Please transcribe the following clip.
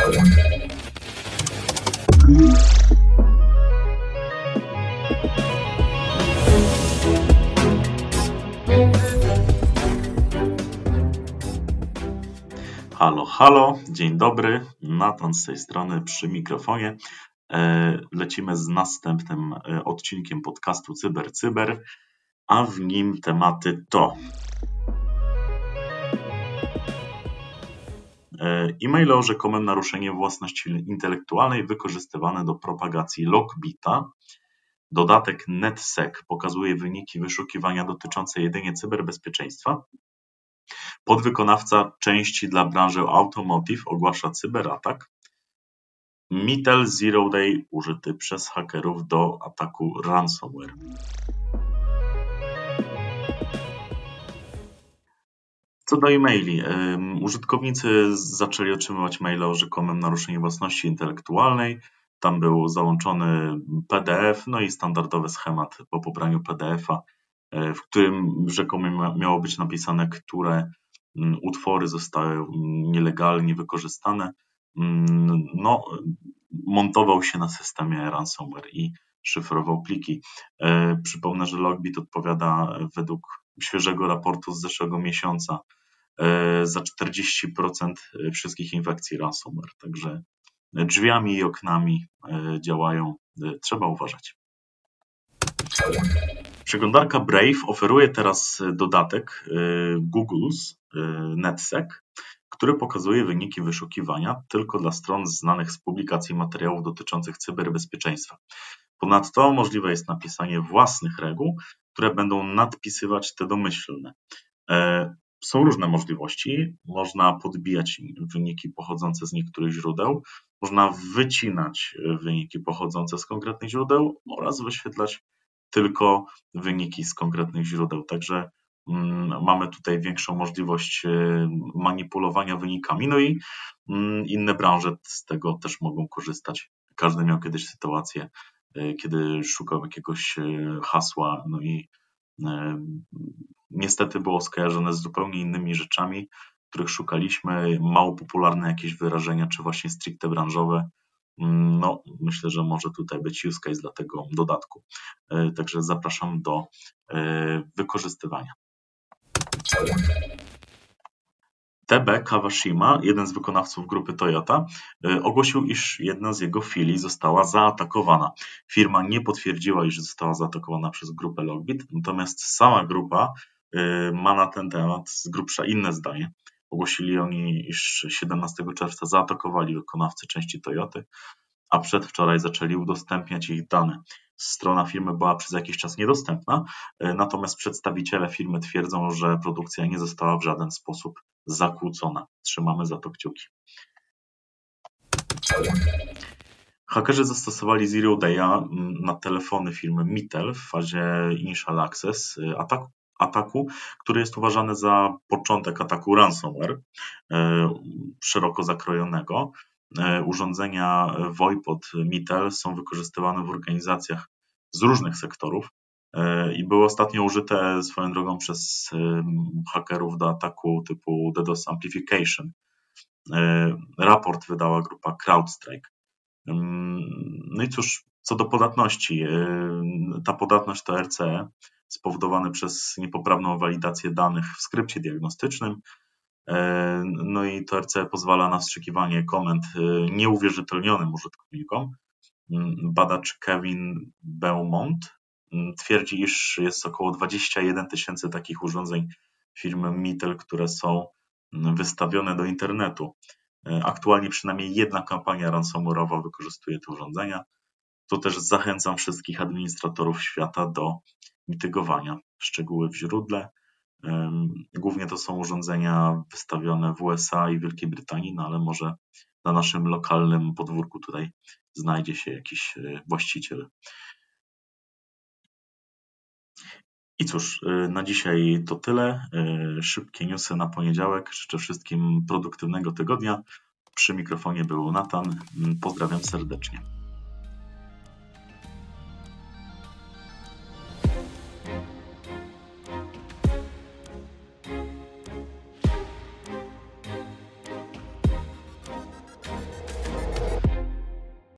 Halo, halo, dzień dobry. Natan z tej strony przy mikrofonie. E, lecimy z następnym e, odcinkiem podcastu Cyber Cyber, a w nim tematy to e, e-maile o rzekomym naruszeniu własności intelektualnej wykorzystywane do propagacji Lockbita. Dodatek NetSec pokazuje wyniki wyszukiwania dotyczące jedynie cyberbezpieczeństwa. Podwykonawca części dla branży automotive ogłasza cyberatak. Mitel Zero Day użyty przez hakerów do ataku ransomware. Co do e-maili, użytkownicy zaczęli otrzymywać maile o rzekomym naruszeniu własności intelektualnej. Tam był załączony PDF, no i standardowy schemat po pobraniu PDF-a, e, w którym rzekomo miało być napisane, które mm, utwory zostały mm, nielegalnie wykorzystane. Mm, no, montował się na systemie ransomware i szyfrował pliki. E, przypomnę, że Logbit odpowiada według świeżego raportu z zeszłego miesiąca za 40% wszystkich infekcji ransomware. Także drzwiami i oknami e, działają. Trzeba uważać. Przeglądarka Brave oferuje teraz dodatek Google's NetSec, który pokazuje wyniki wyszukiwania tylko dla stron znanych z publikacji materiałów dotyczących cyberbezpieczeństwa. Ponadto możliwe jest napisanie własnych reguł, które będą nadpisywać te domyślne. E, są różne możliwości. Można podbijać wyniki pochodzące z niektórych źródeł, można wycinać wyniki pochodzące z konkretnych źródeł oraz wyświetlać tylko wyniki z konkretnych źródeł. Także Mm, mamy tutaj większą możliwość e, manipulowania wynikami. No i mm, inne branże z tego też mogą korzystać. Każdy miał kiedyś sytuację, e, kiedy szukał jakiegoś e, hasła, no i niestety było skojarzone z zupełnie innymi rzeczami, których szukaliśmy, mało popularne jakieś wyrażenia, czy właśnie stricte branżowe. No, myślę, że może tutaj być use case dla tego dodatku. Także zapraszam do wykorzystywania. TB Kawashima, jeden z wykonawców grupy Toyota, y, ogłosił, iż jedna z jego filii została zaatakowana. Firma nie potwierdziła, iż została zaatakowana przez grupę Logbit, natomiast sama grupa ma na ten temat z grubsza inne zdanie. Ogłosili oni, iż 17 czerwca zaatakowali wykonawcy części Toyoty, a przedwczoraj zaczęli udostępniać ich dane. Strona firmy była przez jakiś czas niedostępna, e, natomiast przedstawiciele firmy twierdzą, że produkcja nie została w żaden sposób zakłócona. Trzymamy za to kciuki. Hakerzy zastosowali Zero Day'a na telefony firmy Mitel w fazie Initial Access e, ataku, ataku, który jest uważany za początek ataku ransomware e, szeroko zakrojonego. E, urządzenia VoIP od Mitel są wykorzystywane w organizacjach z różnych sektorów e, i były ostatnio użyte swoją drogą przez hakerów do ataku typu DDoS Amplification. Raport wydała grupa CrowdStrike. No i cóż, co do podatności, ta podatność to RCE spowodowane przez niepoprawną walidację danych w skrypcie diagnostycznym, E, no i TRC pozwala na wstrzykiwanie komend e, nieuwierzytelnionym użytkownikom. Badacz Kevin Beaumont twierdzi, iż jest około 21 tysięcy takich urządzeń firmy Mitel, które są wystawione do internetu. Aktualnie przynajmniej jedna kampania ransomware'owa wykorzystuje te urządzenia. Tu też zachęcam wszystkich administratorów świata do mitygowania. Szczegóły w źródle. Głównie to są urządzenia wystawione w USA i Wielkiej Brytanii, no ale może na naszym lokalnym podwórku tutaj znajdzie się jakiś e, właściciel. I cóż, e, na dzisiaj to tyle. E, szybkie newsy na poniedziałek. Życzę wszystkim produktywnego tygodnia. Przy mikrofonie był Natan. Pozdrawiam serdecznie.